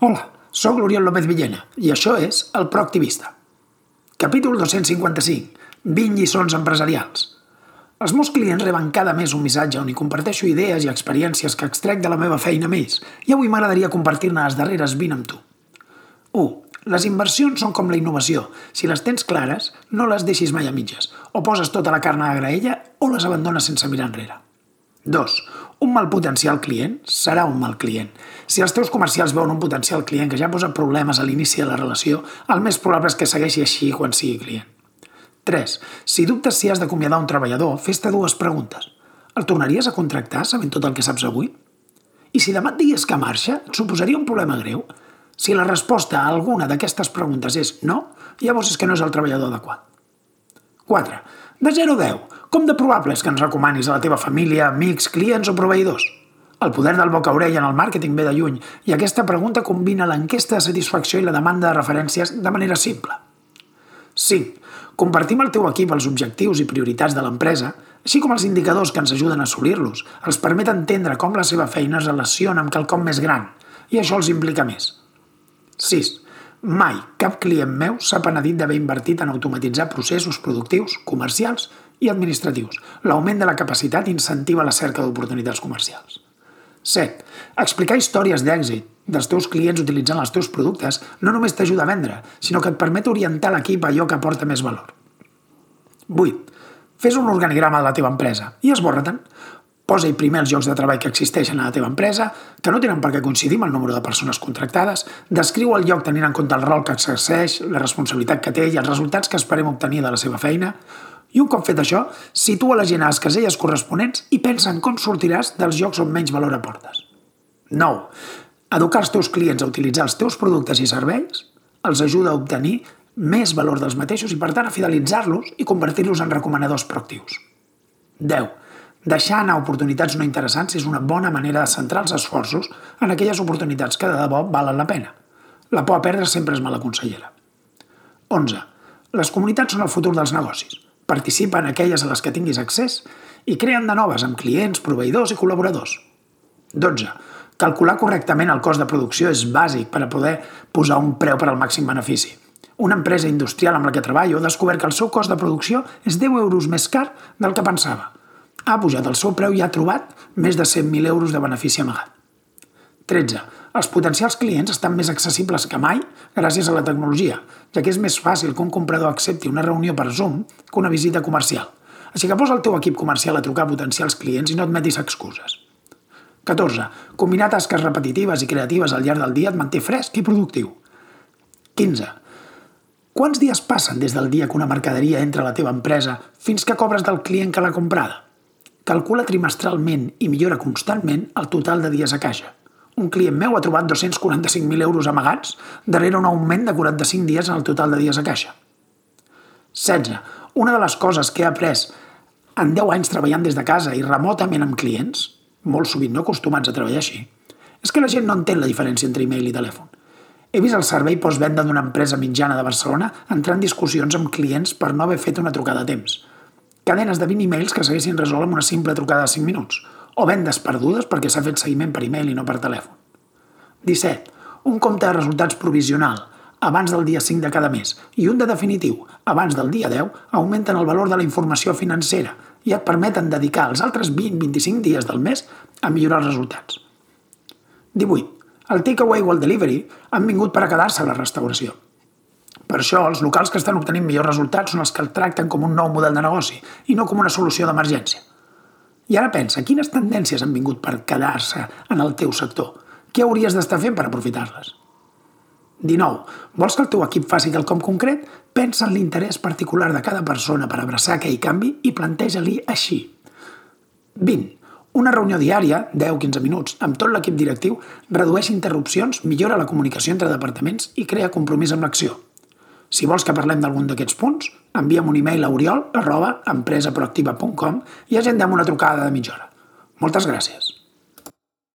Hola, sóc l'Oriol López Villena i això és El Proactivista. Capítol 255. 20 lliçons empresarials. Els meus clients reben cada mes un missatge on hi comparteixo idees i experiències que extrec de la meva feina ells i avui m'agradaria compartir-ne les darreres 20 amb tu. 1. Les inversions són com la innovació. Si les tens clares, no les deixis mai a mitges. O poses tota la carn a la graella o les abandones sense mirar enrere. 2. Un mal potencial client serà un mal client. Si els teus comercials veuen un potencial client que ja posa problemes a l'inici de la relació, el més probable és que segueixi així quan sigui client. 3. Si dubtes si has d'acomiadar un treballador, fes-te dues preguntes. El tornaries a contractar sabent tot el que saps avui? I si demà et digués que marxa, et suposaria un problema greu? Si la resposta a alguna d'aquestes preguntes és no, llavors és que no és el treballador adequat. 4. De 0 a 10, com de probable és que ens recomanis a la teva família, amics, clients o proveïdors? El poder del boca-orella en el màrqueting ve de lluny i aquesta pregunta combina l'enquesta de satisfacció i la demanda de referències de manera simple. 5. Compartim el teu equip els objectius i prioritats de l'empresa, així com els indicadors que ens ajuden a assolir-los. Els permet entendre com la seva feina es relaciona amb quelcom més gran i això els implica més. 6. Mai cap client meu s'ha penedit d'haver invertit en automatitzar processos productius, comercials i administratius. L'augment de la capacitat incentiva la cerca d'oportunitats comercials. 7. Explicar històries d'èxit dels teus clients utilitzant els teus productes no només t'ajuda a vendre, sinó que et permet orientar l'equip a allò que aporta més valor. 8. Fes un organigrama de la teva empresa i esborra-te'n. Posa-hi primer els llocs de treball que existeixen a la teva empresa, que no tenen per què coincidir amb el número de persones contractades, descriu el lloc tenint en compte el rol que exerceix, la responsabilitat que té i els resultats que esperem obtenir de la seva feina, i un cop fet això, situa la gent a les caselles corresponents i pensa en com sortiràs dels llocs on menys valor aportes. 9. Educar els teus clients a utilitzar els teus productes i serveis els ajuda a obtenir més valor dels mateixos i, per tant, a fidelitzar-los i convertir-los en recomanadors proactius. 10. Deixar anar oportunitats no interessants és una bona manera de centrar els esforços en aquelles oportunitats que de debò valen la pena. La por a perdre sempre és mala consellera. 11. Les comunitats són el futur dels negocis. Participa en aquelles a les que tinguis accés i creen de noves amb clients, proveïdors i col·laboradors. 12. Calcular correctament el cost de producció és bàsic per a poder posar un preu per al màxim benefici. Una empresa industrial amb la que treballo ha descobert que el seu cost de producció és 10 euros més car del que pensava. Ha pujat el seu preu i ha trobat més de 100.000 euros de benefici amagat. 13. Els potencials clients estan més accessibles que mai gràcies a la tecnologia, ja que és més fàcil que un comprador accepti una reunió per Zoom que una visita comercial. Així que posa el teu equip comercial a trucar a potencials clients i no et metis excuses. 14. Combinar tasques repetitives i creatives al llarg del dia et manté fresc i productiu. 15. Quants dies passen des del dia que una mercaderia entra a la teva empresa fins que cobres del client que l'ha comprada? Calcula trimestralment i millora constantment el total de dies a caixa un client meu ha trobat 245.000 euros amagats darrere un augment de 45 dies en el total de dies a caixa. 16. Una de les coses que he après en 10 anys treballant des de casa i remotament amb clients, molt sovint no acostumats a treballar així, és que la gent no entén la diferència entre e-mail i telèfon. He vist el servei postvenda d'una empresa mitjana de Barcelona entrar en discussions amb clients per no haver fet una trucada a temps. Cadenes de 20 e-mails que s'haguessin resolt amb una simple trucada de 5 minuts – o vendes perdudes perquè s'ha fet seguiment per e-mail i no per telèfon. 17. Un compte de resultats provisional abans del dia 5 de cada mes i un de definitiu abans del dia 10 augmenten el valor de la informació financera i et permeten dedicar els altres 20-25 dies del mes a millorar els resultats. 18. El takeaway o el delivery han vingut per a quedar-se a la restauració. Per això, els locals que estan obtenint millors resultats són els que el tracten com un nou model de negoci i no com una solució d'emergència. I ara pensa, quines tendències han vingut per quedar-se en el teu sector? Què hauries d'estar fent per aprofitar-les? 19. Vols que el teu equip faci quelcom concret? Pensa en l'interès particular de cada persona per abraçar aquell canvi i planteja-li així. 20. Una reunió diària, 10-15 minuts, amb tot l'equip directiu, redueix interrupcions, millora la comunicació entre departaments i crea compromís amb l'acció. Si vols que parlem d'algun d'aquests punts, envia'm un e-mail a oriol arroba empresaproactiva.com i agendem una trucada de mitja hora. Moltes gràcies.